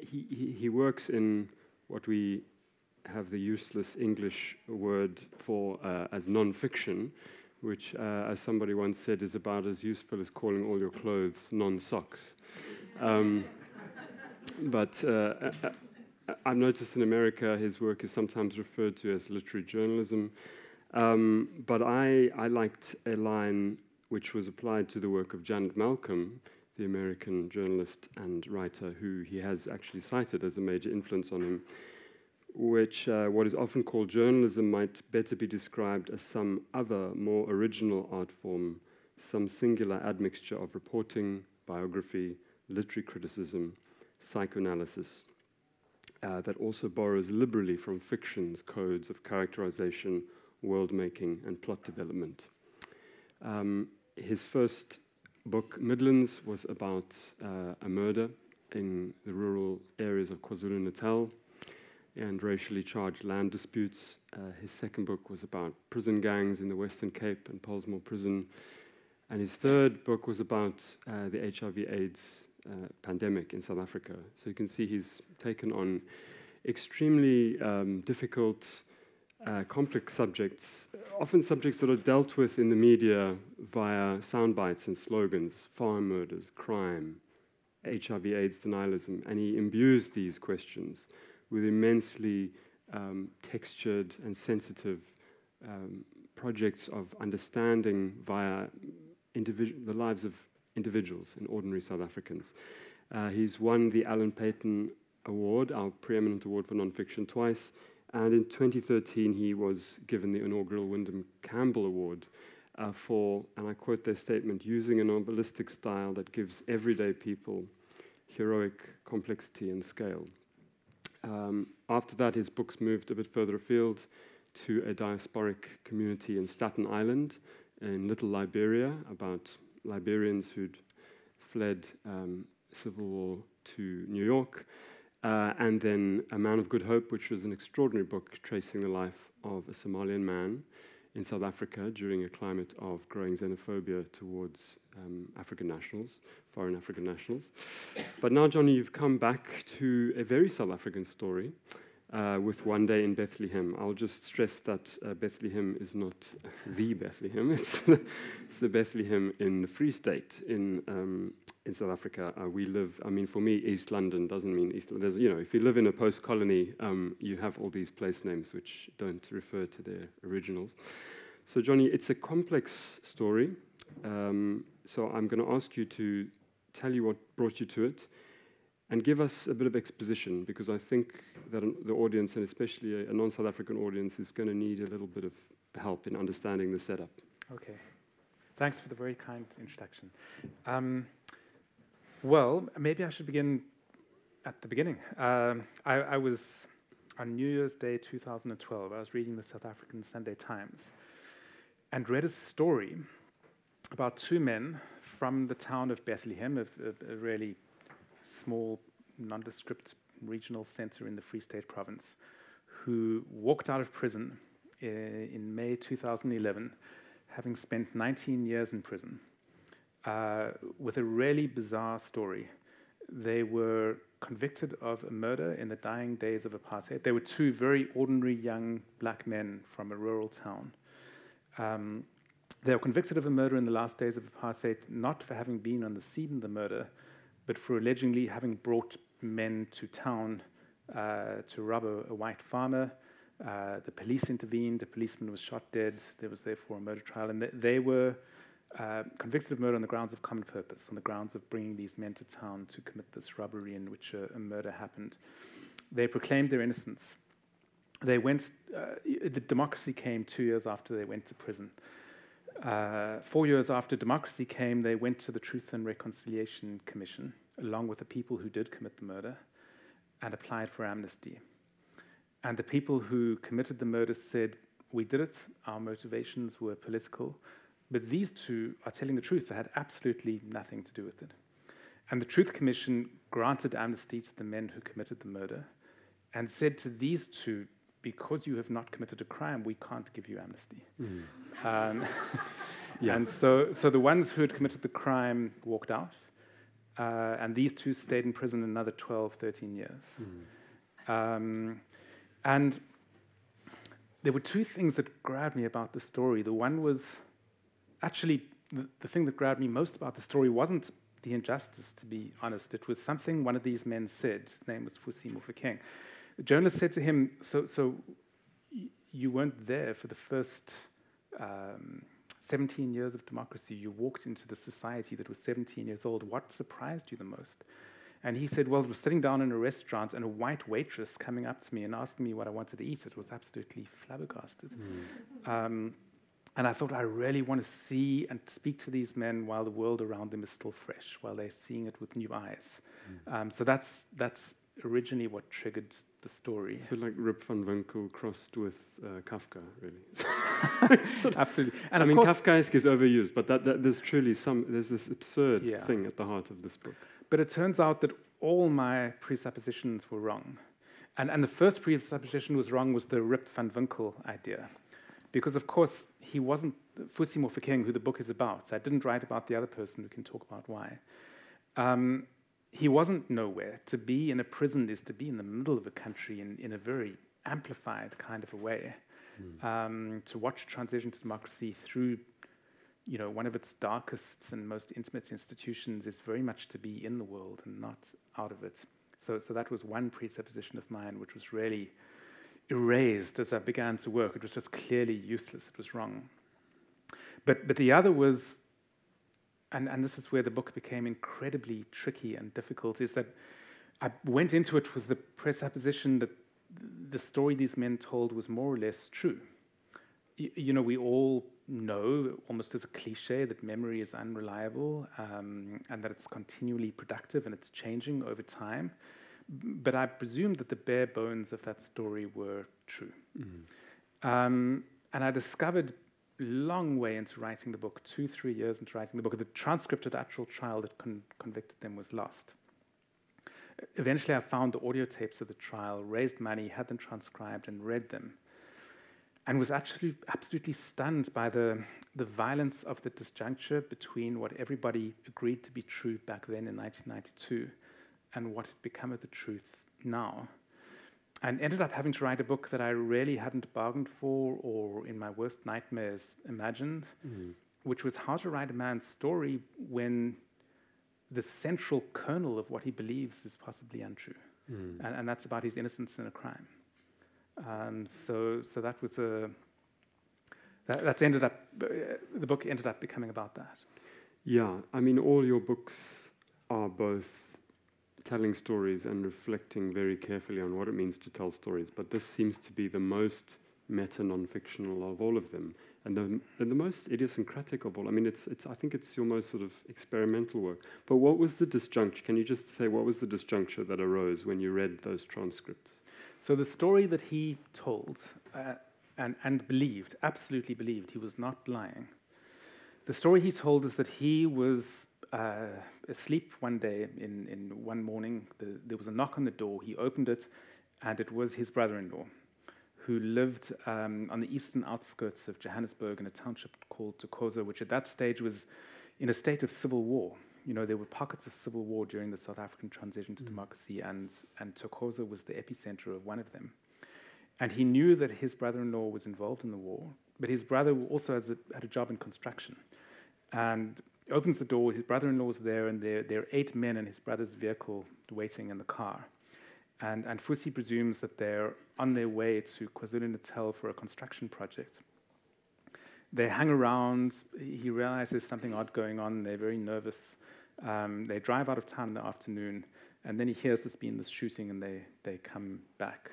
he, he, works in what we have the useless English word for uh, as non-fiction, which, uh, as somebody once said, is about as useful as calling all your clothes non-socks. Um, but uh, uh, I've noticed in America his work is sometimes referred to as literary journalism. Um, but I, I liked a line which was applied to the work of Janet Malcolm, the American journalist and writer who he has actually cited as a major influence on him, which uh, what is often called journalism might better be described as some other, more original art form, some singular admixture of reporting, biography, literary criticism, psychoanalysis, uh, that also borrows liberally from fiction's codes of characterization, world making, and plot development. Um, his first book, Midlands, was about uh, a murder in the rural areas of KwaZulu Natal and racially charged land disputes. Uh, his second book was about prison gangs in the Western Cape and Pollsmoor Prison. And his third book was about uh, the HIV/AIDS uh, pandemic in South Africa. So you can see he's taken on extremely um, difficult, uh, complex subjects, often subjects that are dealt with in the media via sound bites and slogans farm murders, crime, HIV AIDS denialism, and he imbues these questions with immensely um, textured and sensitive um, projects of understanding via the lives of individuals and ordinary South Africans. Uh, he's won the Alan Paton Award, our preeminent award for nonfiction, twice. And in 2013, he was given the inaugural Wyndham Campbell Award uh, for, and I quote their statement, using a novelistic style that gives everyday people heroic complexity and scale. Um, after that, his books moved a bit further afield to a diasporic community in Staten Island in Little Liberia about Liberians who'd fled um, civil war to New York. Uh, and then A Man of Good Hope, which was an extraordinary book tracing the life of a Somalian man in South Africa during a climate of growing xenophobia towards um, African nationals, foreign African nationals. But now, Johnny, you've come back to a very South African story uh, with One Day in Bethlehem. I'll just stress that uh, Bethlehem is not the Bethlehem, it's, it's the Bethlehem in the Free State in, um, in South Africa. Uh, we live, I mean, for me, East London doesn't mean East London. You know, if you live in a post colony, um, you have all these place names which don't refer to their originals. So, Johnny, it's a complex story. Um, so, I'm going to ask you to tell you what brought you to it and give us a bit of exposition because I think that the audience, and especially a, a non South African audience, is going to need a little bit of help in understanding the setup. Okay. Thanks for the very kind introduction. Um, well, maybe I should begin at the beginning. Um, I, I, was on New Year's Day 2012, I was reading the South African Sunday Times and read a story about two men from the town of Bethlehem, a, a, a really small, nondescript regional center in the Free State province, who walked out of prison uh, in May 2011, having spent 19 years in prison, uh, with a really bizarre story. They were convicted of a murder in the dying days of apartheid. They were two very ordinary young black men from a rural town. Um, they were convicted of a murder in the last days of apartheid, not for having been on the scene of the murder, but for allegedly having brought men to town uh, to rob a, a white farmer. Uh, the police intervened, the policeman was shot dead, there was therefore a murder trial, and th- they were uh, convicted of murder on the grounds of common purpose, on the grounds of bringing these men to town to commit this robbery in which a, a murder happened. They proclaimed their innocence. They went, uh, the democracy came two years after they went to prison. Uh, four years after democracy came, they went to the Truth and Reconciliation Commission, along with the people who did commit the murder, and applied for amnesty. And the people who committed the murder said, We did it, our motivations were political, but these two are telling the truth. They had absolutely nothing to do with it. And the Truth Commission granted amnesty to the men who committed the murder and said to these two, because you have not committed a crime, we can't give you amnesty. Mm. Um, yeah. And so, so the ones who had committed the crime walked out, uh, and these two stayed in prison another 12, 13 years. Mm. Um, and there were two things that grabbed me about the story. The one was actually the, the thing that grabbed me most about the story wasn't the injustice, to be honest. It was something one of these men said. His name was Fusi Mofokeng. The journalist said to him, So, so you weren't there for the first um, 17 years of democracy. You walked into the society that was 17 years old. What surprised you the most? And he said, Well, it was sitting down in a restaurant and a white waitress coming up to me and asking me what I wanted to eat. It was absolutely flabbergasted. Mm. Um, and I thought, I really want to see and speak to these men while the world around them is still fresh, while they're seeing it with new eyes. Mm. Um, so that's, that's originally what triggered the story. So like Rip van Winkle crossed with uh, Kafka, really. Absolutely. And I mean, Kafkaesque is overused, but that, that there's truly some there's this absurd Yeah. thing at the heart of this book. but it turns out that all my presuppositions were wrong. And, and the first presupposition was wrong was the Rip van Winkle idea. Because, of course, he wasn't Fusi Mofokeng, who the book is about. So I didn't write about the other person. We can talk about why. Um, he wasn't nowhere. To be in a prison is to be in the middle of a country in, in a very amplified kind of a way. Um, to watch transition to democracy through, you know, one of its darkest and most intimate institutions is very much to be in the world and not out of it. So, so that was one presupposition of mine, which was really erased as I began to work. It was just clearly useless. It was wrong. But, but the other was, and, and this is where the book became incredibly tricky and difficult, is that I went into it with the presupposition that the story these men told was more or less true. Y- you know, we all know, almost as a cliche, that memory is unreliable um, and that it's continually productive and it's changing over time. But I presumed that the bare bones of that story were true. Um, and I discovered long way into writing the book, two, three years into writing the book, the transcript of the actual trial that con- convicted them was lost. Eventually, I found the audio tapes of the trial, raised money, had them transcribed, and read them, and was actually absolutely stunned by the, the violence of the disjuncture between what everybody agreed to be true back then in 1992 and what had become of the truth now and ended up having to write a book that I really hadn't bargained for or in my worst nightmares imagined, which was how to write a man's story when the central kernel of what he believes is possibly untrue. And, and that's about his innocence in a crime. Um, so, so that was a. That, that's ended up. Uh, the book ended up becoming about that. Yeah, I mean, all your books are both telling stories and reflecting very carefully on what it means to tell stories. But this seems to be the most meta non-fictional of all of them, and the and the most idiosyncratic of all. I mean, it's it's. I think it's your most sort of experimental work. But what was the disjuncture? Can you just say what was the disjuncture that arose when you read those transcripts? So the story that he told uh, and, and believed, absolutely believed, he was not lying. The story he told is that he was uh, asleep one day in, in one morning. The, there was a knock on the door. He opened it, and it was his brother-in-law, who lived um, on the eastern outskirts of Johannesburg in a township called Tokoza, which at that stage was in a state of civil war. You know, there were pockets of civil war during the South African transition to democracy, and, and Tokoza was the epicenter of one of them. And he knew that his brother in law was involved in the war, but his brother also has a, had a job in construction. And opens the door, his brother in law is there, and there, there are eight men in his brother's vehicle waiting in the car. And, and Fusi presumes that they're on their way to KwaZulu Natal for a construction project. They hang around. He realizes something odd going on. They're very nervous. Um, they drive out of town in the afternoon, and then he hears there's been this shooting, and they, they come back,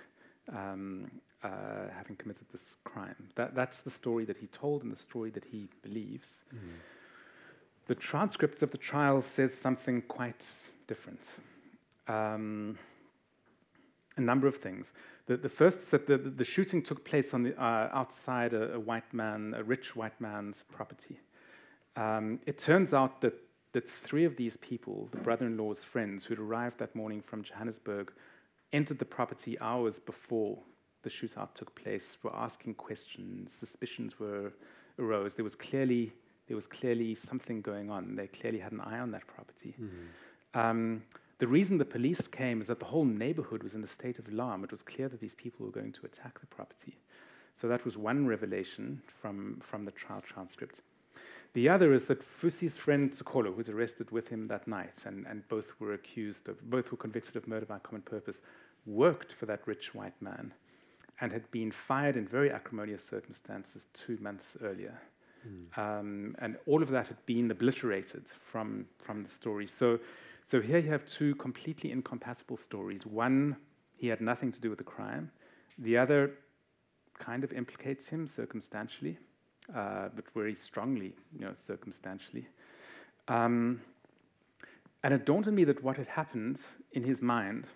um, uh, having committed this crime. That, that's the story that he told and the story that he believes. The transcripts of the trial says something quite different. Um, a number of things. The, the first is that the, the, shooting took place on the, uh, outside a, a white man, a rich white man's property. Um, it turns out that, that three of these people, the brother in law's friends who'd arrived that morning from Johannesburg, entered the property hours before the shootout took place, were asking questions, suspicions were arose. There was clearly, there was clearly something going on. They clearly had an eye on that property. Um, the reason the police came is that the whole neighborhood was in a state of alarm. It was clear that these people were going to attack the property. So that was one revelation from, from the trial transcript. The other is that Fusi's friend Tsokolo, who was arrested with him that night, and, and both were accused of, both were convicted of murder by common purpose, worked for that rich white man and had been fired in very acrimonious circumstances two months earlier. Mm. Um, and all of that had been obliterated from, from the story. So so here you have two completely incompatible stories. One, he had nothing to do with the crime. The other kind of implicates him circumstantially, uh, but very strongly, you know, circumstantially. Um, and it dawned on me that what had happened in his mind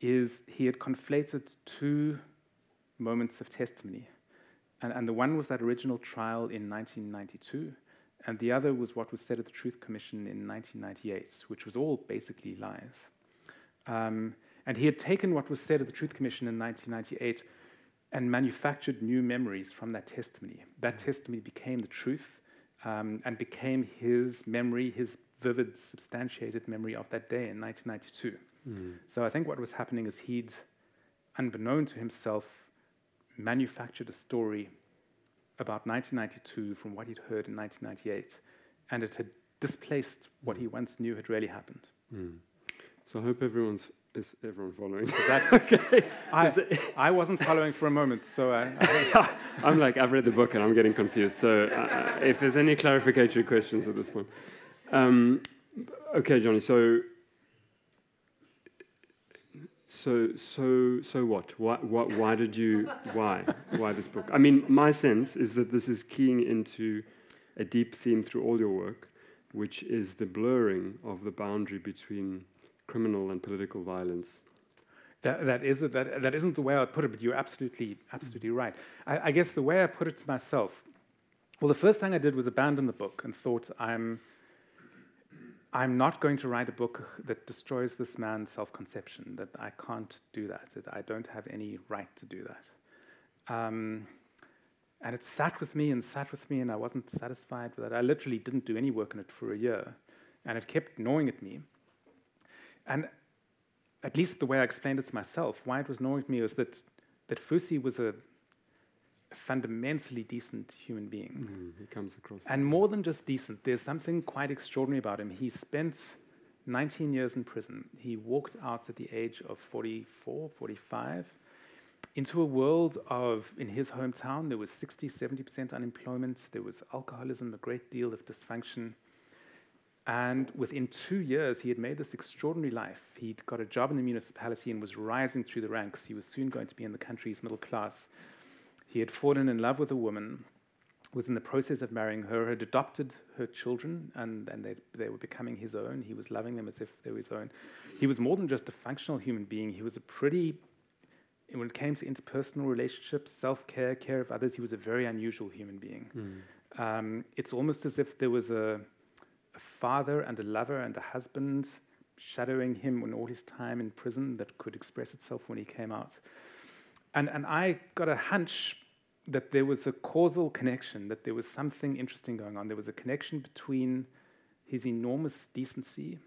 is he had conflated two moments of testimony. And, and the one was that original trial in 1992, and the other was what was said at the Truth Commission in 1998, which was all basically lies. Um, and he had taken what was said at the Truth Commission in 1998 and manufactured new memories from that testimony. That testimony became the truth um, and became his memory, his vivid, substantiated memory of that day in 1992. Mm. So I think what was happening is he'd, unbeknown to himself, manufactured a story about 1992 from what he'd heard in 1998, and it had displaced what he once knew had really happened. Mm. So I hope everyone's is everyone following? Is that okay? I, I wasn't following for a moment, so I, I am like I've read the book and I'm getting confused. So uh, uh if there's any clarificatory questions at this point, um, okay, Johnny. So so, so, so what? Why, why, why did you? Why? Why this book? I mean, my sense is that this is keying into a deep theme through all your work, which is the blurring of the boundary between criminal and political violence. That, that, is, that, that isn't the way I would put it, but you're absolutely, absolutely right. I, I guess the way I put it to myself, well, the first thing I did was abandon the book and thought, I'm I'm not going to write a book that destroys this man's self conception, that I can't do that, that I don't have any right to do that. Um, and it sat with me and sat with me, and I wasn't satisfied with it. I literally didn't do any work on it for a year, and it kept gnawing at me. And at least the way I explained it to myself, why it was gnawing at me was that, that Fusi was a fundamentally decent human being. Mm, he comes across. And more than just decent, there's something quite extraordinary about him. He spent 19 years in prison. He walked out at the age of 44, 45 into a world of, in his hometown, there was 60, 70% unemployment, there was alcoholism, a great deal of dysfunction. And within two years, he had made this extraordinary life. He'd got a job in the municipality and was rising through the ranks. He was soon going to be in the country's middle class. He had fallen in love with a woman, was in the process of marrying her, had adopted her children, and, and they, they were becoming his own. He was loving them as if they were his own. He was more than just a functional human being. He was a pretty, when it came to interpersonal relationships, self care, care of others, he was a very unusual human being. Mm. Um, it's almost as if there was a, a father and a lover and a husband shadowing him in all his time in prison that could express itself when he came out. And, and I got a hunch that there was a causal connection, that there was something interesting going on. There was a connection between his enormous decency,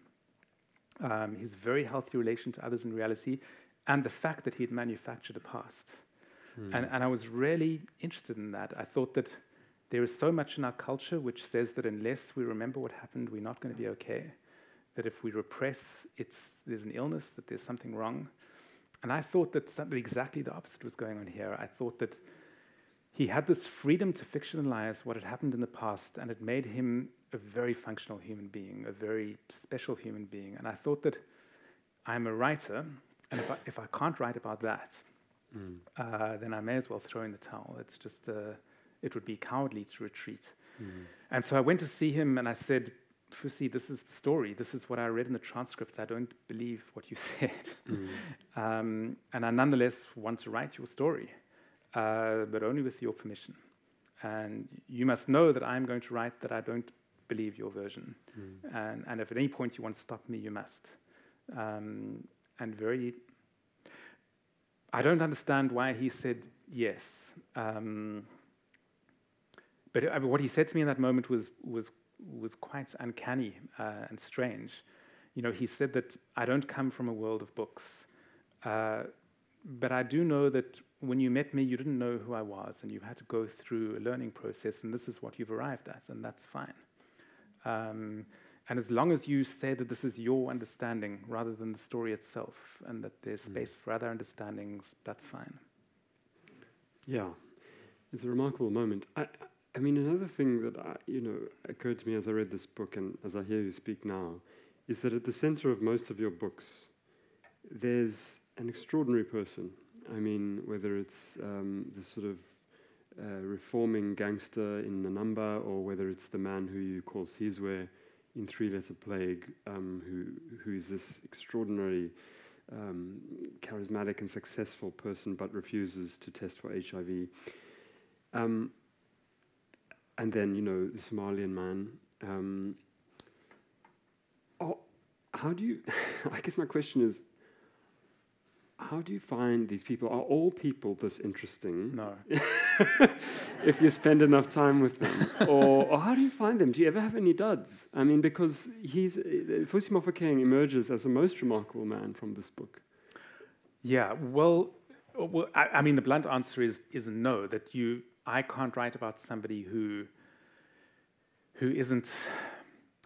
um, his very healthy relation to others in reality, and the fact that he had manufactured a past. Hmm. And, and I was really interested in that. I thought that there is so much in our culture which says that unless we remember what happened, we're not going to be okay. That if we repress, it's, there's an illness, that there's something wrong. And I thought that something exactly the opposite was going on here. I thought that he had this freedom to fictionalize what had happened in the past, and it made him a very functional human being, a very special human being. And I thought that I'm a writer, and if I, if I can't write about that, mm. uh, then I may as well throw in the towel. It's just, uh, it would be cowardly to retreat. Mm. And so I went to see him, and I said, Fusi, this is the story. This is what I read in the transcript. I don't believe what you said. Mm. um, and I nonetheless want to write your story uh, but only with your permission. And you must know that I'm going to write that I don't believe your version. Mm. And, and if at any point you want to stop me, you must. Um, and very, I don't understand why he said yes. Um, but what he said to me in that moment was, was, was quite uncanny uh, and strange. you know, he said that I don't come from a world of books, uh, but I do know that when you met me, you didn't know who I was, and you had to go through a learning process, and this is what you've arrived at, and that's fine. Um, and as long as you say that this is your understanding rather than the story itself, and that there's mm. space for other understandings, that's fine. Yeah, it's a remarkable moment. I, I mean, another thing that I, you know occurred to me as I read this book and as I hear you speak now, is that at the center of most of your books, there's an extraordinary person. I mean, whether it's um, the sort of uh, reforming gangster in Nanamba, or whether it's the man who you call Sizwe in Three Letter Plague, um, who who is this extraordinary, um, charismatic and successful person, but refuses to test for HIV. Um, and then you know the Somalian man. Um, oh, how do you? I guess my question is, how do you find these people? Are all people this interesting? No. if you spend enough time with them, or, or, how do you find them? Do you ever have any duds? I mean, because he's uh, Fusi Mofokeng emerges as a most remarkable man from this book. Yeah. Well, well, I, I mean, the blunt answer is is no. That you, I can't write about somebody who who isn't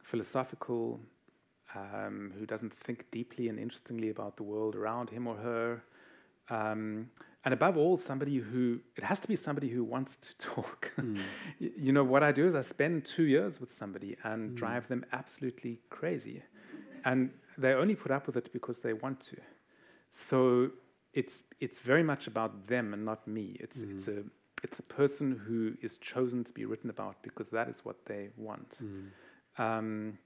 philosophical, um, who doesn't think deeply and interestingly about the world around him or her. Um, and above all, somebody who, it has to be somebody who wants to talk. Mm. you know, what I do is I spend two years with somebody and mm. drive them absolutely crazy. And they only put up with it because they want to. So it's, it's very much about them and not me. It's, mm. it's, a, it's a person who is chosen to be written about because that is what they want. Mm. Um,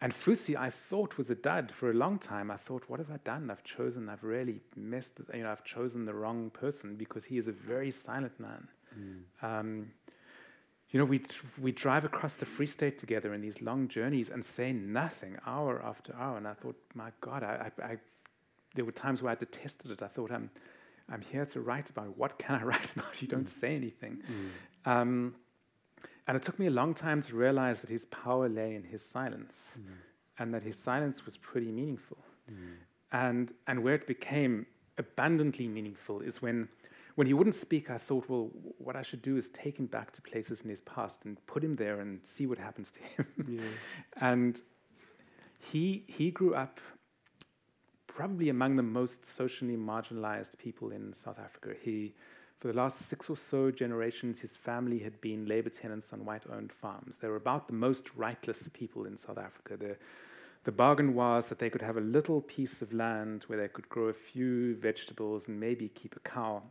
and Fusi, I thought was a dud for a long time. I thought, what have I done? I've chosen, I've really messed, you know, I've chosen the wrong person because he is a very silent man. Mm. Um, you know, we we drive across the Free State together in these long journeys and say nothing hour after hour. And I thought, my God, I, I, I there were times where I detested it. I thought, I'm, I'm here to write about. What can I write about? You don't mm. say anything. Mm. Um, and it took me a long time to realize that his power lay in his silence mm. and that his silence was pretty meaningful. Mm. And, and where it became abundantly meaningful is when, when he wouldn't speak, I thought, well, what I should do is take him back to places in his past and put him there and see what happens to him. Yeah. and he, he grew up probably among the most socially marginalized people in South Africa. He, for the last six or so generations, his family had been labor tenants on white owned farms. They were about the most rightless people in South Africa. The, the bargain was that they could have a little piece of land where they could grow a few vegetables and maybe keep a cow.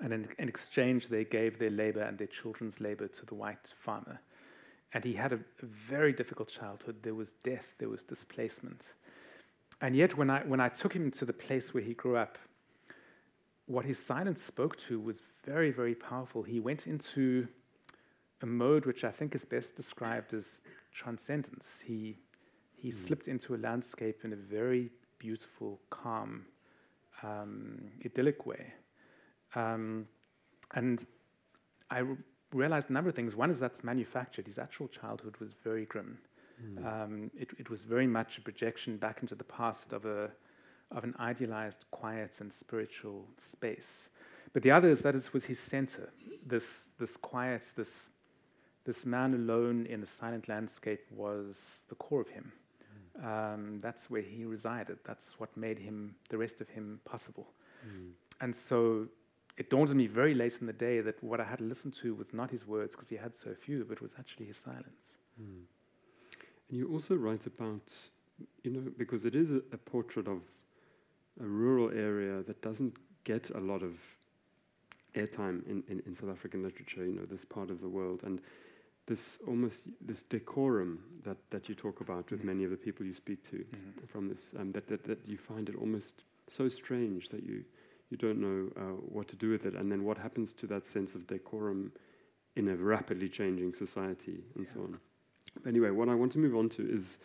And in, in exchange, they gave their labor and their children's labor to the white farmer. And he had a, a very difficult childhood. There was death, there was displacement. And yet, when I, when I took him to the place where he grew up, what his silence spoke to was very, very powerful. He went into a mode which I think is best described as transcendence. He, he mm. slipped into a landscape in a very beautiful, calm, um, idyllic way. Um, and I realized a number of things. One is that's manufactured. His actual childhood was very grim. Mm. Um, it, it, was very much a projection back into the past of a of an idealized, quiet, and spiritual space. But the other is that it was his center, this, this quiet, this, this man alone in a silent landscape was the core of him. Mm. Um, that's where he resided. That's what made him, the rest of him, possible. Mm. And so it dawned on me very late in the day that what I had to listen to was not his words, because he had so few, but was actually his silence. Mm. And you also write about, you know, because it is a, a portrait of a rural area that doesn't get a lot of airtime in, in, in, South African literature, you know, this part of the world. And this almost this decorum that, that you talk about with mm-hmm. many of the people you speak to mm-hmm. from this, um, that, that, that you find it almost so strange that you, you don't know uh, what to do with it. And then what happens to that sense of decorum in a rapidly changing society and yeah. so on. Anyway, what I want to move on to is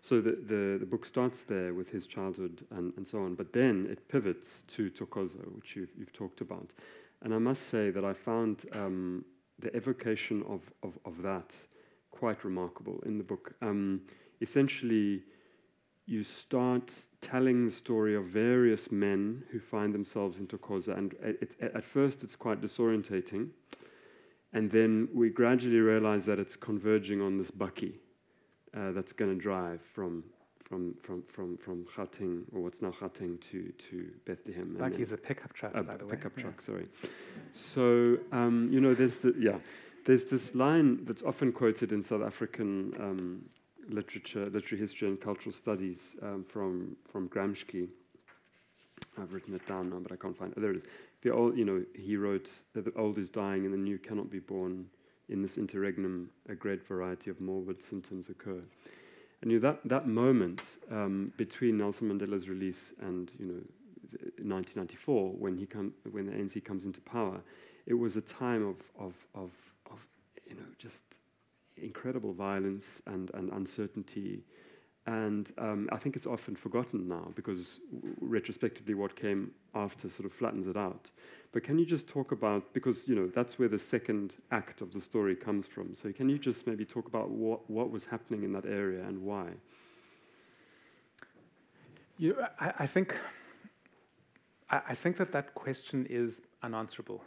so the, the, the, book starts there with his childhood and, and so on, but then it pivots to Thokoza, which you've, you've talked about. And I must say that I found um, the evocation of, of, of, that quite remarkable in the book. Um, essentially, you start telling the story of various men who find themselves in Thokoza, and it, it, at first it's quite disorientating, and then we gradually realize that it's converging on this bakkie uh, that's going to drive from from from from from Gauteng or what's now Gauteng to to Bethlehem. Bakkie is a pickup truck, by the way. pickup Yeah. truck. Sorry. So um, you know, there's the yeah, there's this line that's often quoted in South African um, literature, literary history, and cultural studies um, from from Gramsci. I've written it down now, but I can't find it. There it is. The old, you know, he wrote that the old is dying and the new cannot be born. In this interregnum, a great variety of morbid symptoms occur. And you know, that that moment um, between Nelson Mandela's release and you know 1994, when he come, when the ANC comes into power, it was a time of of of, of you know just incredible violence and, and uncertainty. And um, I think it's often forgotten now because retrospectively what came after sort of flattens it out. But can you just talk about, because you know that's where the second act of the story comes from. So can you just maybe talk about what, what was happening in that area and why? You, I, I think, I, I think that that question is unanswerable.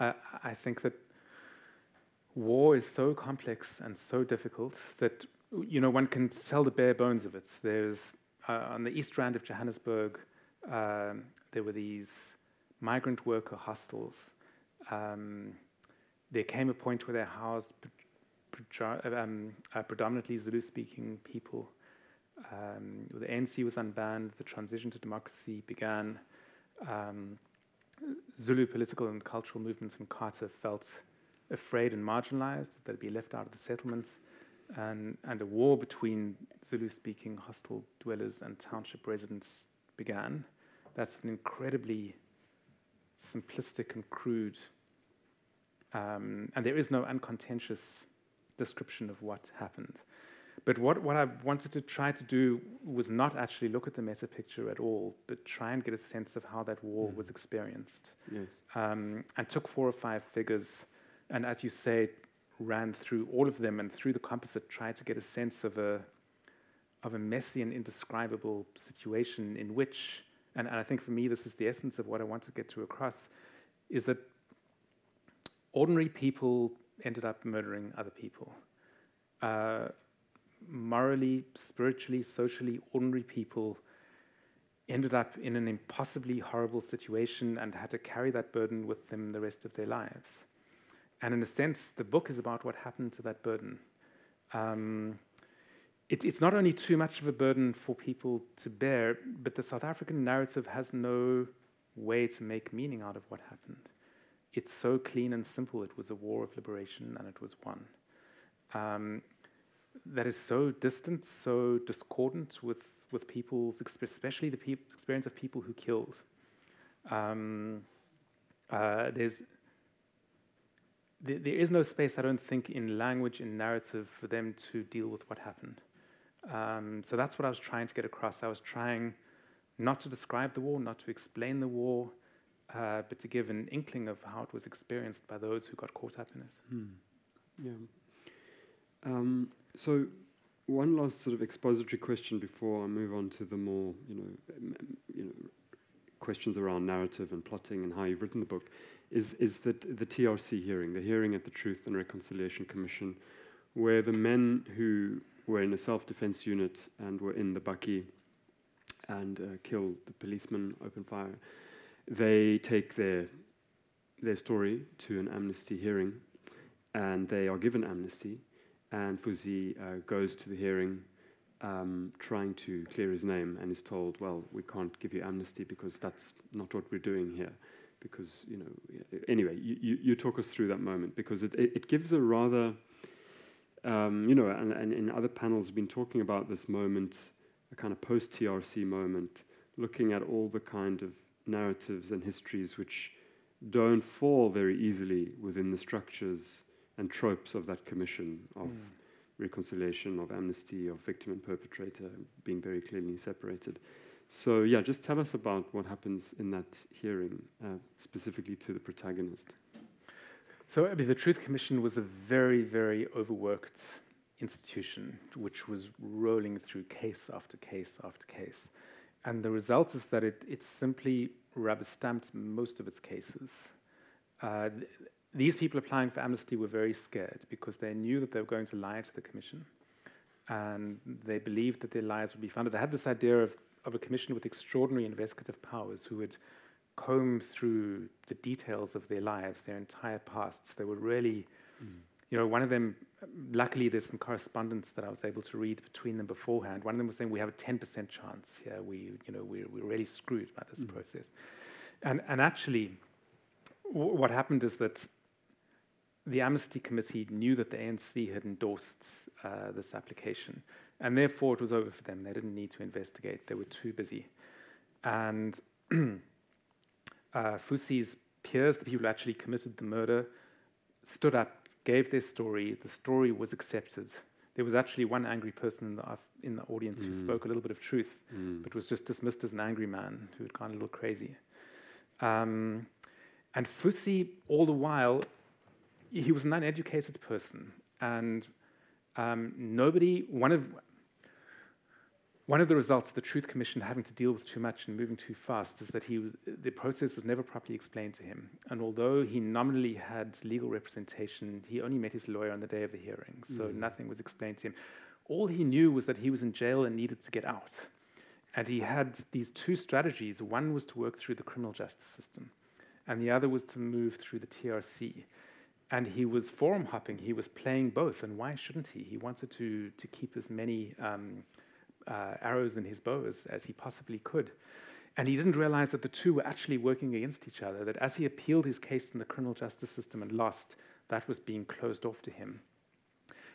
I think that war is so complex and so difficult that you know one can tell the bare bones of it. There's uh, on the east rand of Johannesburg, um, there were these migrant worker hostels. Um, there came a point where they housed pre- prejo- um, uh, predominantly Zulu-speaking people. Um, the ANC was unbanned. The transition to democracy began. Um, Zulu political and cultural movements in Carter felt afraid and marginalized that they'd be left out of the settlements, and, and a war between Zulu speaking hostel dwellers and township residents began. That's an incredibly simplistic and crude, um, and there is no uncontentious description of what happened. But what, what I wanted to try to do was not actually look at the meta picture at all, but try and get a sense of how that war Mm. was experienced Yes. um, and took four or five figures, and as you say, ran through all of them and through the composite, tried to get a sense of a of a messy and indescribable situation in which, and, and I think for me this is the essence of what I want to get to across, is that ordinary people ended up murdering other people. Uh, morally, spiritually, socially, ordinary people ended up in an impossibly horrible situation and had to carry that burden with them the rest of their lives. And in a sense, the book is about what happened to that burden. Um, it, it's not only too much of a burden for people to bear, but the South African narrative has no way to make meaning out of what happened. It's so clean and simple. It was a war of liberation and it was won. Um, that is so distant, so discordant with, with people's, especially the peop experience of people who killed. Um, uh, there's, there, there is no space, I don't think, in language, in narrative, for them to deal with what happened. Um, so that's what I was trying to get across. I was trying not to describe the war, not to explain the war, uh, but to give an inkling of how it was experienced by those who got caught up in it. Hmm. Yeah. Um, so, one last sort of expository question before I move on to the more, you know, you know, questions around narrative and plotting and how you've written the book, is is that the TRC hearing, the hearing at the Truth and Reconciliation Commission, where the men who were in a self-defense unit and were in the bakkie and uh, killed the policeman, open fire, they take their their story to an amnesty hearing, and they are given amnesty. And Fusi uh, goes to the hearing, um, trying to clear his name, and is told, "Well, we can't give you amnesty because that's not what we're doing here." Because you know, anyway, you, you, you talk us through that moment because it, it, it gives a rather, um, you know, and, and in other panels, have been talking about this moment, a kind of post TRC moment, looking at all the kind of narratives and histories which don't fall very easily within the structures and tropes of that commission of Mm. Reconciliation, of amnesty, of victim and perpetrator being very clearly separated. So, yeah, just tell us about what happens in that hearing, uh, specifically to the protagonist. So, mean, the Truth Commission was a very, very overworked institution which was rolling through case after case after case. And the result is that it, it simply rubber stamped most of its cases. Uh, these people applying for amnesty were very scared because they knew that they were going to lie to the commission and they believed that their lies would be funded. They had this idea of, of a commission with extraordinary investigative powers who would comb through the details of their lives, their entire pasts. They were really, mm. you know, one of them, luckily there's some correspondence that I was able to read between them beforehand. One of them was saying, we have a 10% chance here. We, you know, we're, we're really screwed by this mm. process. And, and actually, what happened is that the Amnesty Committee knew that the ANC had endorsed uh, this application, and therefore it was over for them. They didn't need to investigate, they were too busy. And uh, Fusi's peers, the people who actually committed the murder, stood up, gave their story. The story was accepted. There was actually one angry person in the, in the audience mm. who spoke a little bit of truth, mm. but was just dismissed as an angry man who had gone a little crazy. Um, and Fusi, all the while, he was an uneducated person, and um, nobody. One of one of the results of the Truth Commission having to deal with too much and moving too fast is that he was, the process was never properly explained to him. And although he nominally had legal representation, he only met his lawyer on the day of the hearing, so mm. nothing was explained to him. All he knew was that he was in jail and needed to get out. And he had these two strategies. One was to work through the criminal justice system, and the other was to move through the TRC and he was forum hopping. He was playing both, and why shouldn't he? He wanted to to keep as many um, uh, arrows in his bow as, as he possibly could, and he didn't realize that the two were actually working against each other. That as he appealed his case in the criminal justice system and lost, that was being closed off to him.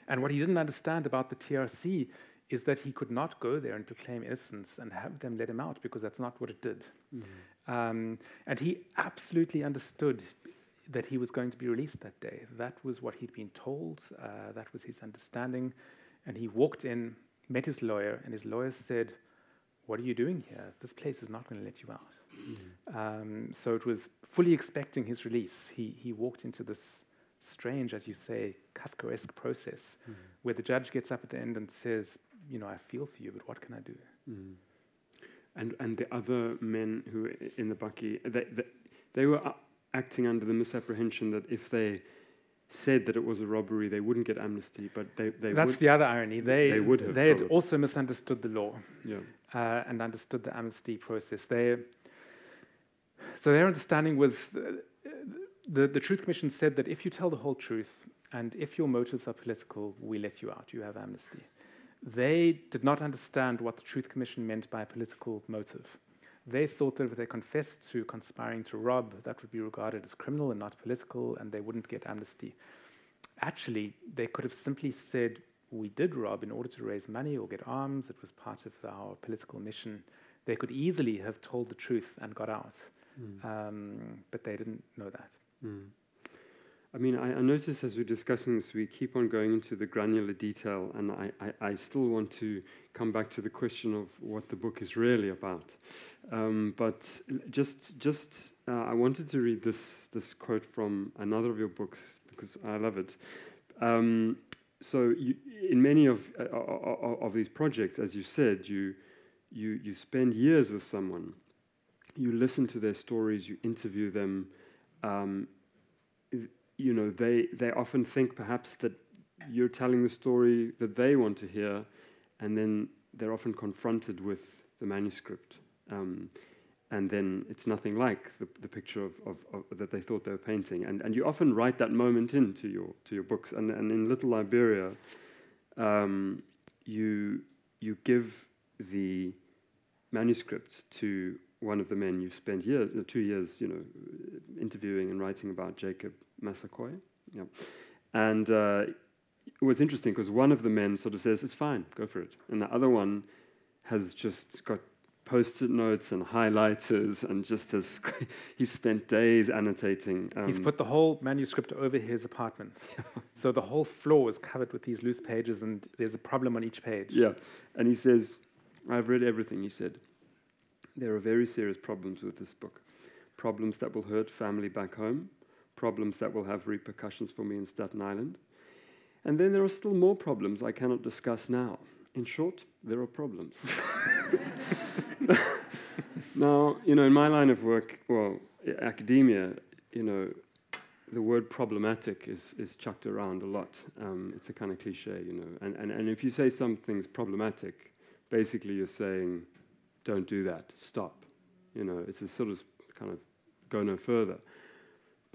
And what he didn't understand about the TRC is that he could not go there and proclaim innocence and have them let him out because that's not what it did. Mm-hmm. Um, and he absolutely understood that he was going to be released that day. That was what he'd been told, uh, that was his understanding. And he walked in, met his lawyer, and his lawyer said, What are you doing here? This place is not going to let you out. Mm-hmm. Um, so it was fully expecting his release. He, he walked into this strange, as you say, Kafkaesque process mm-hmm. where the judge gets up at the end and says, You know, I feel for you, but what can I do? Mm-hmm. And, and the other men who in the bakkie, they, they, they were acting under the misapprehension that if they said that it was a robbery, they wouldn't get amnesty, but they, they That's would, the other irony. They, they would have. They had also misunderstood the law yeah. uh, and understood the amnesty process. They, so their understanding was the, the, the Truth Commission said that if you tell the whole truth and if your motives are political, we let you out, you have amnesty. They did not understand what the Truth Commission meant by a political motive. They thought that if they confessed to conspiring to rob, that would be regarded as criminal and not political, and they wouldn't get amnesty. Actually, they could have simply said, We did rob in order to raise money or get arms, it was part of our political mission. They could easily have told the truth and got out, mm. um, but they didn't know that. Mm. I mean, I, I, notice as we're discussing this, we keep on going into the granular detail, and I, I, I, still want to come back to the question of what the book is really about. Um, but just, just uh, I wanted to read this this quote from another of your books because I love it. Um, so, you, in many of uh, of these projects, as you said, you you you spend years with someone, you listen to their stories, you interview them. Um, you know, they, they often think perhaps that you're telling the story that they want to hear, and then they're often confronted with the manuscript. Um, and then it's nothing like the, the picture of, of, of, that they thought they were painting. And, and you often write that moment into your, to your books. And, and in Little Liberia, um, you, you give the manuscript to one of the men you've spent years, two years, you know, interviewing and writing about, Jacob Massaquoi. Yeah. And uh, it was interesting because one of the men sort of says, it's fine, go for it. And the other one has just got post-it notes and highlighters and just has he spent days annotating um, he's put the whole manuscript over his apartment so the whole floor is covered with these loose pages and there's a problem on each page yeah and he says i've read everything he said there are very serious problems with this book problems that will hurt family back home problems that will have repercussions for me in Staten Island. And then there are still more problems I cannot discuss now. In short, there are problems. now, you know, in my line of work, well, academia, you know, the word problematic is, is chucked around a lot. Um, it's a kind of cliche, you know. And, and, and if you say something's problematic, basically you're saying, don't do that, stop. You know, it's a sort of kind of go no further.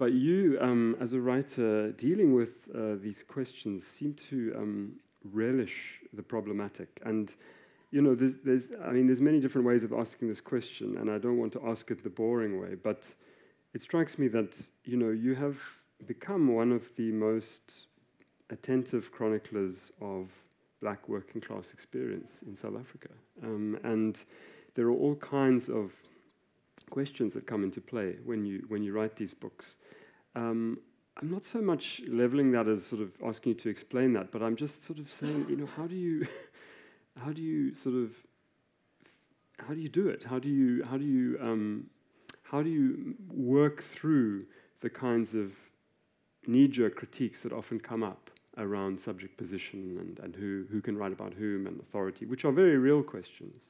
But you, um, as a writer dealing with uh, these questions, seem to um, relish the problematic. And you know, there's, there's, I mean, there's many different ways of asking this question, and I don't want to ask it the boring way, but it strikes me that you know you have become one of the most attentive chroniclers of black working class experience in South Africa, um, and there are all kinds of questions that come into play when you when you write these books. Um, I'm not so much leveling that as sort of asking you to explain that, but I'm just sort of saying, you know, how do you, how do you sort of, how do you do it? How do you, how do you, um, how do you work through the kinds of knee-jerk critiques that often come up around subject position and, and who, who can write about whom and authority, which are very real questions.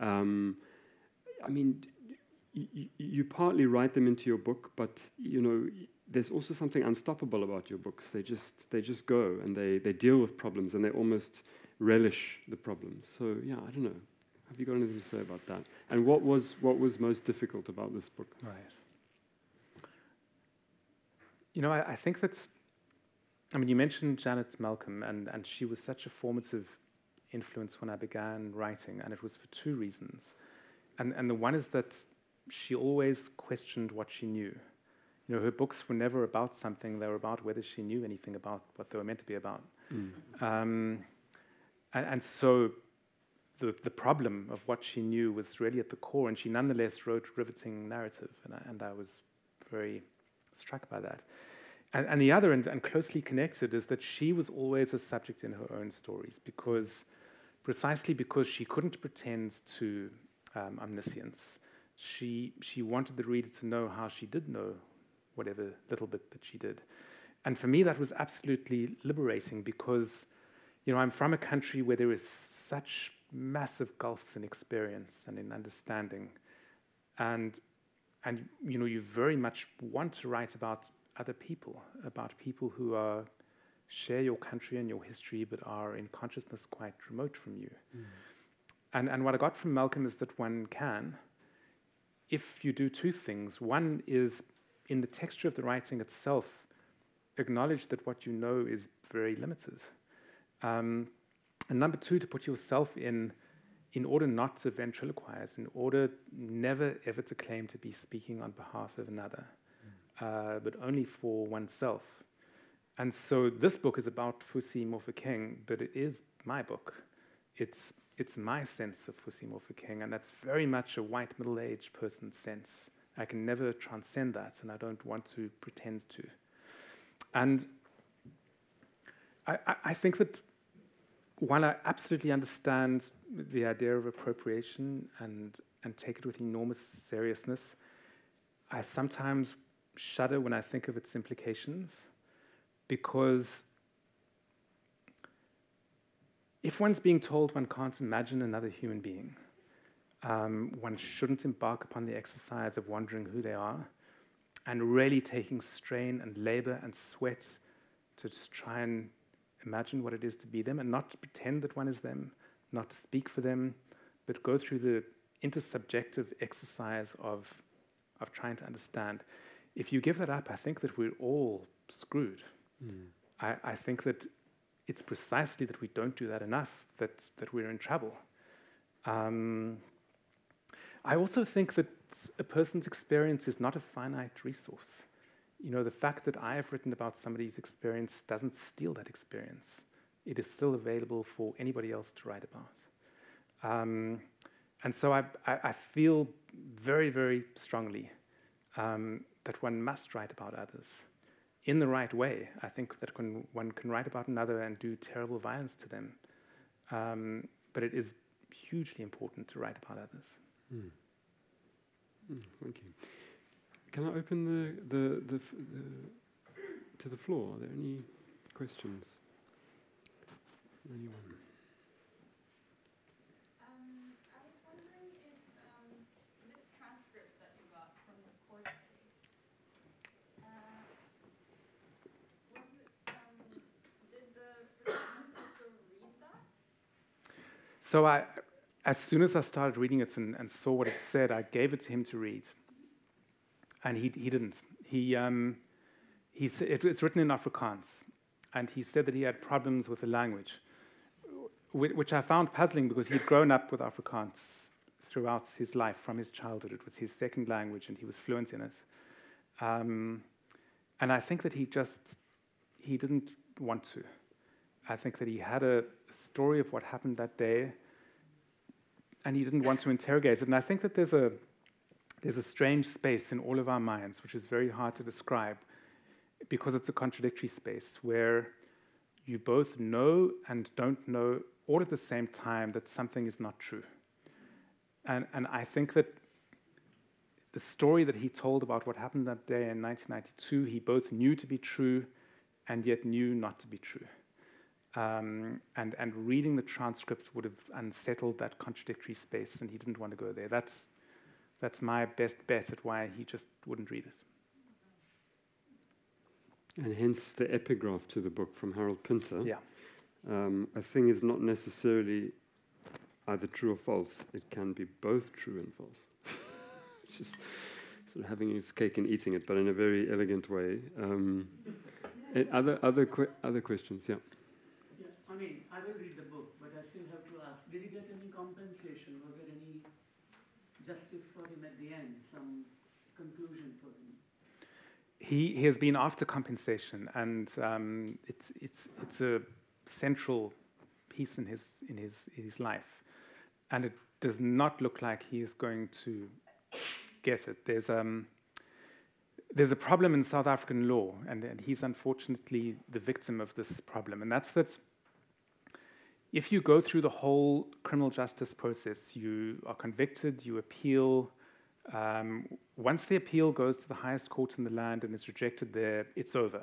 Um, I mean, you partly write them into your book, but you know there's also something unstoppable about your books. They just they just go and they, they deal with problems and they almost relish the problems. So yeah, I don't know. Have you got anything to say about that? And what was what was most difficult about this book? Right. You know, I, I think that I mean you mentioned Janet Malcolm and, and she was such a formative influence when I began writing, and it was for two reasons. And and the one is that she always questioned what she knew. You know, her books were never about something; they were about whether she knew anything about what they were meant to be about. Mm. Um, and, and, so, the the problem of what she knew was really at the core, and she nonetheless wrote riveting narrative, and I, and I was very struck by that. And, and the other, and, and closely connected, is that she was always a subject in her own stories because, precisely because she couldn't pretend to um, omniscience she, she wanted the reader to know how she did know whatever little bit that she did. And for me, that was absolutely liberating because, you know, I'm from a country where there is such massive gulfs in experience and in understanding. And, and you know, you very much want to write about other people, about people who are share your country and your history, but are in consciousness quite remote from you. Mm. And, and what I got from Malcolm is that one can, if you do two things. One is in the texture of the writing itself, acknowledge that what you know is very limited. Um, and number two, to put yourself in, in order not to ventriloquize, in order never ever to claim to be speaking on behalf of another, mm. uh, but only for oneself. And so this book is about Fusi Mofokeng, but it is my book. It's it's my sense of Fusi Mofokeng, and that's very much a white middle aged person's sense. I can never transcend that, and I don't want to pretend to. And I, I, think that while I absolutely understand the idea of appropriation and, and take it with enormous seriousness, I sometimes shudder when I think of its implications because if one's being told one can't imagine another human being, um, one shouldn't embark upon the exercise of wondering who they are and really taking strain and labor and sweat to just try and imagine what it is to be them and not to pretend that one is them, not to speak for them, but go through the intersubjective exercise of, of trying to understand. If you give that up, I think that we're all screwed. Mm. I, I think that it's precisely that we don't do that enough that, that we're in trouble. Um, I also think that a person's experience is not a finite resource. You know, the fact that I have written about somebody's experience doesn't steal that experience. It is still available for anybody else to write about. Um, and so I, I, I, feel very, very strongly um, that one must write about others in the right way, I think that one can write about another and do terrible violence to them. Um, but it is hugely important to write about others. Mm. Mm, thank you. Can I open the, the, the, the, to the floor? Are there any questions? Anyone? Um, I was wondering if um, this transcript that you got from the court case, uh, was it, um, did the receptionist also read that? So I, as soon as I started reading it and, and saw what it said, I gave it to him to read, and he he didn't. He um, he it, it's written in Afrikaans, and he said that he had problems with the language, whi- which I found puzzling because he'd grown up with Afrikaans throughout his life from his childhood. It was his second language, and he was fluent in it. Um, and I think that he just he didn't want to. I think that he had a story of what happened that day, and he didn't want to interrogate it. And I think that there's a there's a strange space in all of our minds, which is very hard to describe, because it's a contradictory space where you both know and don't know all at the same time that something is not true. And and I think that the story that he told about what happened that day in 1992, he both knew to be true and yet knew not to be true. Um, and, and reading the transcript would have unsettled that contradictory space, and he didn't want to go there. That's, that's my best bet at why he just wouldn't read it. And hence the epigraph to the book from Harold Pinter. Yeah. Um, a thing is not necessarily either true or false. It can be both true and false. Just sort of having his cake and eating it, but in a very elegant way. Um, other other que- other questions? Yeah. Mean, I will read the book, but I still have to ask, did he get any compensation? Was there any justice for him at the end, some conclusion for him? He, he has been after compensation, and um, it's, it's, it's a central piece in his, in, his, in his life. And it does not look like he is going to get it. There's, um, there's a problem in South African law, and, and he's unfortunately the victim of this problem, and that's that if you go through the whole criminal justice process, you are convicted, you appeal. Um, once the appeal goes to the highest court in the land and is rejected there, it's over.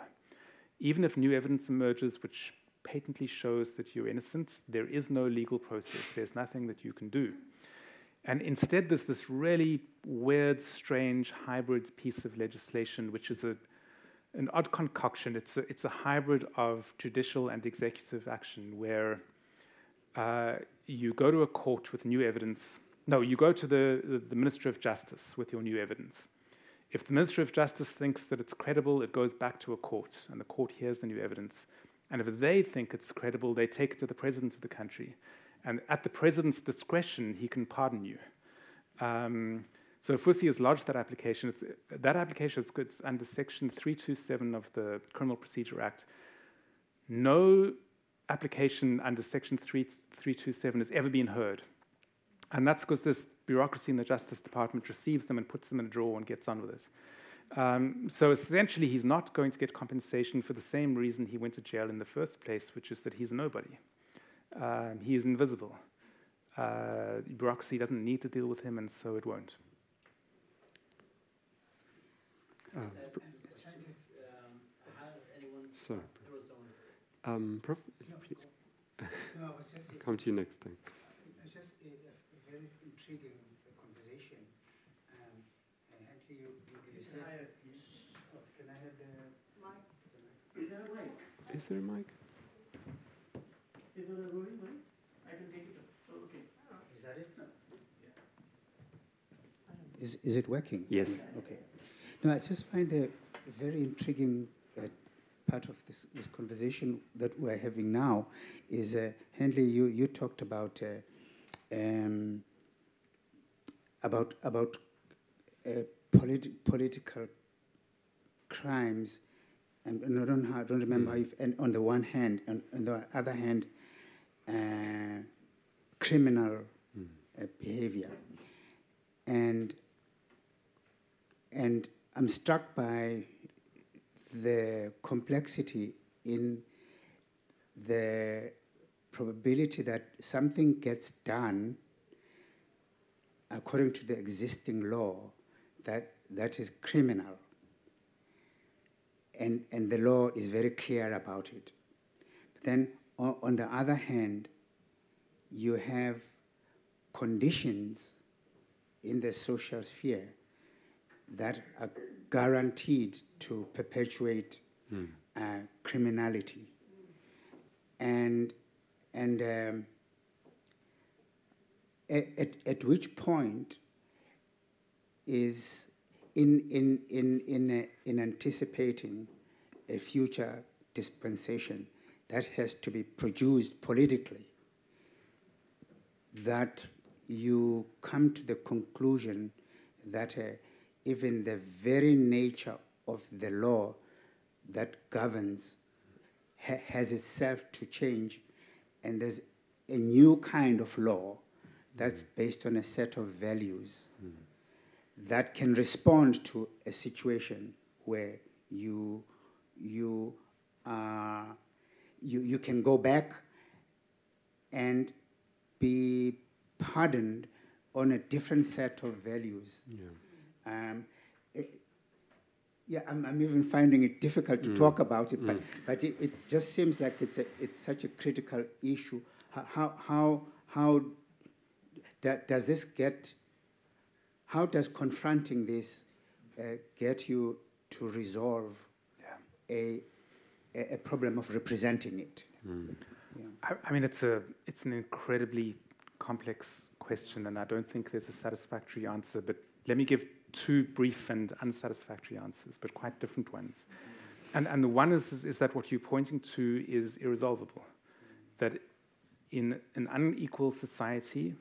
Even if new evidence emerges which patently shows that you're innocent, there is no legal process. There's nothing that you can do. And instead, there's this really weird, strange hybrid piece of legislation, which is a, an odd concoction. It's a, it's a hybrid of judicial and executive action where uh, you go to a court with new evidence. No, you go to the, the, Minister of Justice with your new evidence. If the Minister of Justice thinks that it's credible, it goes back to a court, and the court hears the new evidence. And if they think it's credible, they take it to the president of the country. And at the president's discretion, he can pardon you. Um, so if Fusi has lodged that application, it's, that application is under Section 327 of the Criminal Procedure Act. No application under Section 3, 327 has ever been heard. And that's because this bureaucracy in the Justice Department receives them and puts them in a drawer and gets on with it. Um, so essentially, he's not going to get compensation for the same reason he went to jail in the first place, which is that he's nobody. Um, he is invisible. Uh, bureaucracy doesn't need to deal with him, and so it won't. Uh, pr- Um, sorry. There was someone. Um, Prof, No, please no, it was just, a- come to you next. Thanks. it was just a, a a very intriguing uh, conversation. Um, and Huntley, you, you, you said, oh, can I have the, Mike? the mic? Is there a mic? Is there a mic? Is there a rolling mic? I can take it up. Oh, okay. Is that it? Is, is it working? Yes. Okay. No, I just find a very intriguing part of this, this conversation that we're having now is, uh, Hedley, you, you talked about uh, um, about about uh, politi- political crimes, and, and I don't, I don't remember Mm. if, and on the one hand, and on the other hand, uh, criminal Mm. uh, behavior, and and I'm struck by the complexity in the probability that something gets done according to the existing law that that is criminal. And and the law is very clear about it. But then on, on the other hand, you have conditions in the social sphere that are guaranteed to perpetuate uh, criminality. And, and um, at, at, which point is in, in, in, in, in anticipating a future dispensation that has to be produced politically, that you come to the conclusion that even the very nature of the law that governs ha- has itself to change, and there's a new kind of law that's based on a set of values that can respond to a situation where you you uh, you you can go back and be pardoned on a different set of values. Um, it- yeah, I'm, I'm even finding it difficult to talk about it, but, but it, it just seems like it's, a, it's such a critical issue. How, how, how, how da, does this get, how does confronting this uh, get you to resolve Yeah. a, a, a problem of representing it? Yeah. I, I mean, it's a it's an incredibly complex question, and I don't think there's a satisfactory answer. But let me give two brief and unsatisfactory answers, but quite different ones. And and the one is is, is that what you're pointing to is irresolvable. That in an unequal society,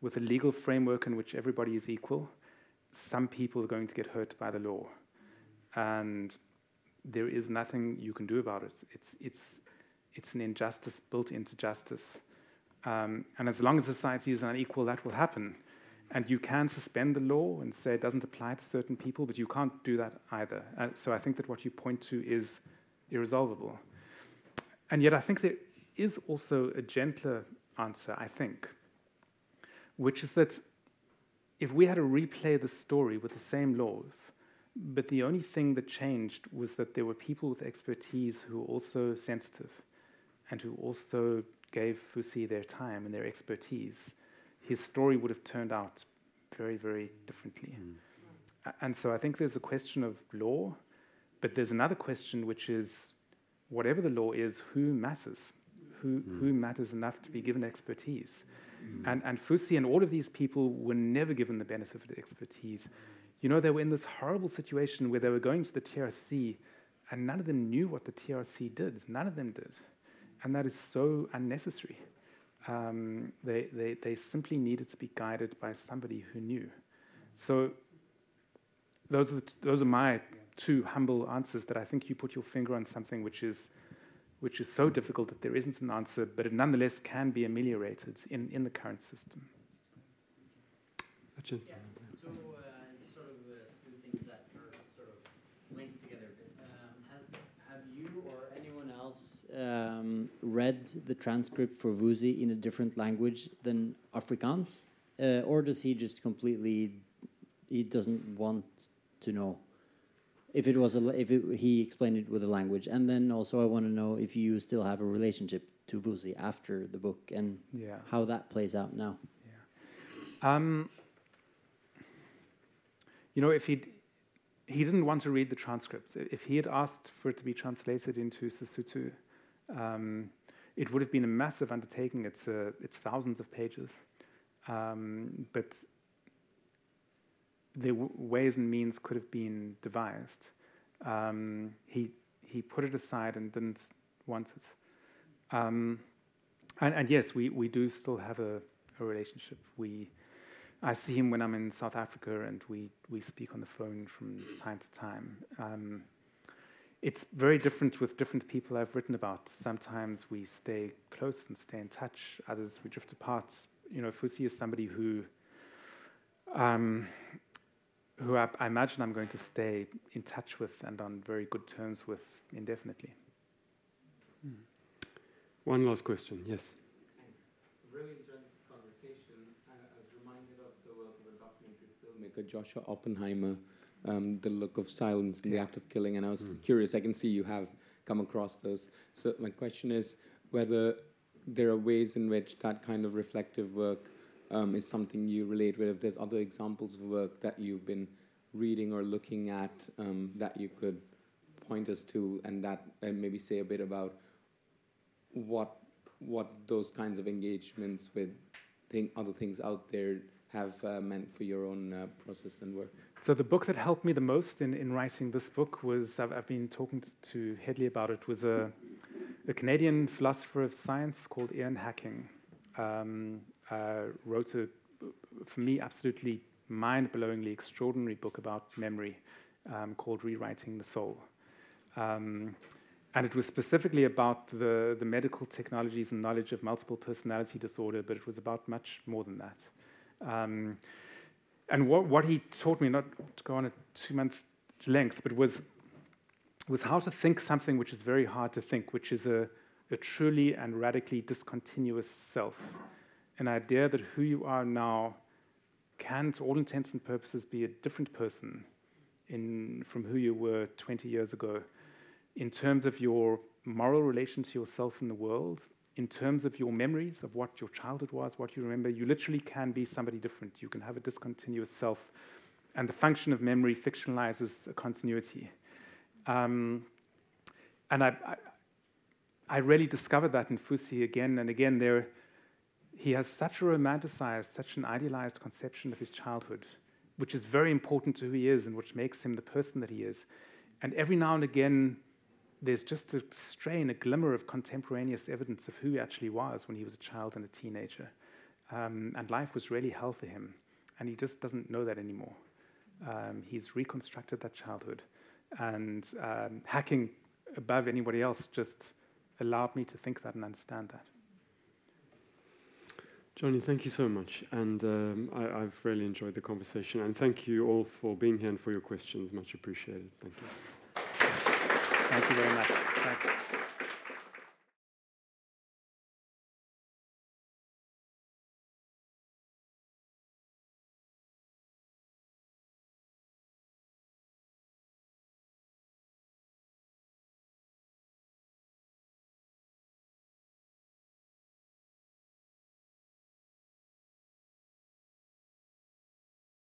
with a legal framework in which everybody is equal, some people are going to get hurt by the law, and there is nothing you can do about it. It's it's it's an injustice built into justice. Um, and as long as society is unequal, that will happen. And you can suspend the law and say it doesn't apply to certain people, but you can't do that either. Uh, so I think that what you point to is irresolvable. And yet I think there is also a gentler answer, I think, which is that if we had to replay the story with the same laws, but the only thing that changed was that there were people with expertise who were also sensitive and who also gave Fusi their time and their expertise, his story would have turned out very, very differently. Mm. A- And so I think there's a question of law, but there's another question which is whatever the law is, who matters? Who, mm. who matters enough to be given expertise? Mm. And, and Fusi and all of these people were never given the benefit of the expertise. You know, they were in this horrible situation where they were going to the TRC and none of them knew what the TRC did. None of them did. And that is so unnecessary. Um, they, they, they simply needed to be guided by somebody who knew. So those are, the t- those are my two humble answers that I think you put your finger on something which is, which is so difficult that there isn't an answer, but it nonetheless can be ameliorated in, in the current system. Actually, Yeah, so uh, it's sort of uh, two things that are sort of linked together a bit. Um, has, have you or anyone else um, read the transcript for Fusi in a different language than Afrikaans? Uh, or does he just completely, he doesn't want to know? If it was a, if it, he explained it with a language, and then also I want to know if you still have a relationship to Fusi after the book and Yeah. how that plays out now. Um, you know, if he'd, he didn't want to read the transcripts. If he had asked for it to be translated into Sesotho, um, it would have been a massive undertaking. It's, uh, it's thousands of pages. Um, but the ways and means could have been devised. Um, he, he put it aside and didn't want it. Um, and, and yes, we, we do still have a, a relationship. We, I see him when I'm in South Africa, and we, we speak on the phone from time to time. It's very different with different people I've written about. Sometimes we stay close and stay in touch. Others we drift apart. You know, Fusi is somebody who, um, who I, I imagine I'm going to stay in touch with and on very good terms with indefinitely. one last question. Yes. Really enjoyed this conversation. I, I was reminded of the work of a documentary filmmaker, Joshua Oppenheimer, um, The Look of Silence and the Act of Killing. And I was Mm. curious, I can see you have come across those. So my question is, whether there are ways in which that kind of reflective work um, is something you relate with. If there's other examples of work that you've been reading or looking at um, that you could point us to, and that and maybe say a bit about what what those kinds of engagements with thing, other things out there have uh, meant for your own uh, process and work. So the book that helped me the most in, in writing this book was I've, I've been talking to Hedley about it was a, a Canadian philosopher of science called Ian Hacking. Um, uh, wrote a for me absolutely mind-blowingly extraordinary book about memory um, called Rewriting the Soul. Um, and it was specifically about the, the medical technologies and knowledge of multiple personality disorder, but it was about much more than that. And what, what he taught me, not to go on a two month length, but was, was how to think something which is very hard to think, which is a, a truly and radically discontinuous self. An idea that who you are now can, to all intents and purposes, be a different person in, from who you were 20 years ago in terms of your moral relation to yourself and the world, in terms of your memories of what your childhood was, what you remember, you literally can be somebody different. You can have a discontinuous self. And the function of memory fictionalizes a continuity. Um, and I, I, I, really discovered that in Fusi again and again. There, he has such a romanticized, such an idealized conception of his childhood, which is very important to who he is and which makes him the person that he is. And every now and again, there's just a strain, a glimmer of contemporaneous evidence of who he actually was when he was a child and a teenager. Um, and life was really hell for him. And he just doesn't know that anymore. Um, he's reconstructed that childhood. And um, Hacking above anybody else just allowed me to think that and understand that. Jonny, thank you so much. And um, I, have really enjoyed the conversation. And thank you all for being here and for your questions. Much appreciated. Thank you. Thank you very much. Thanks.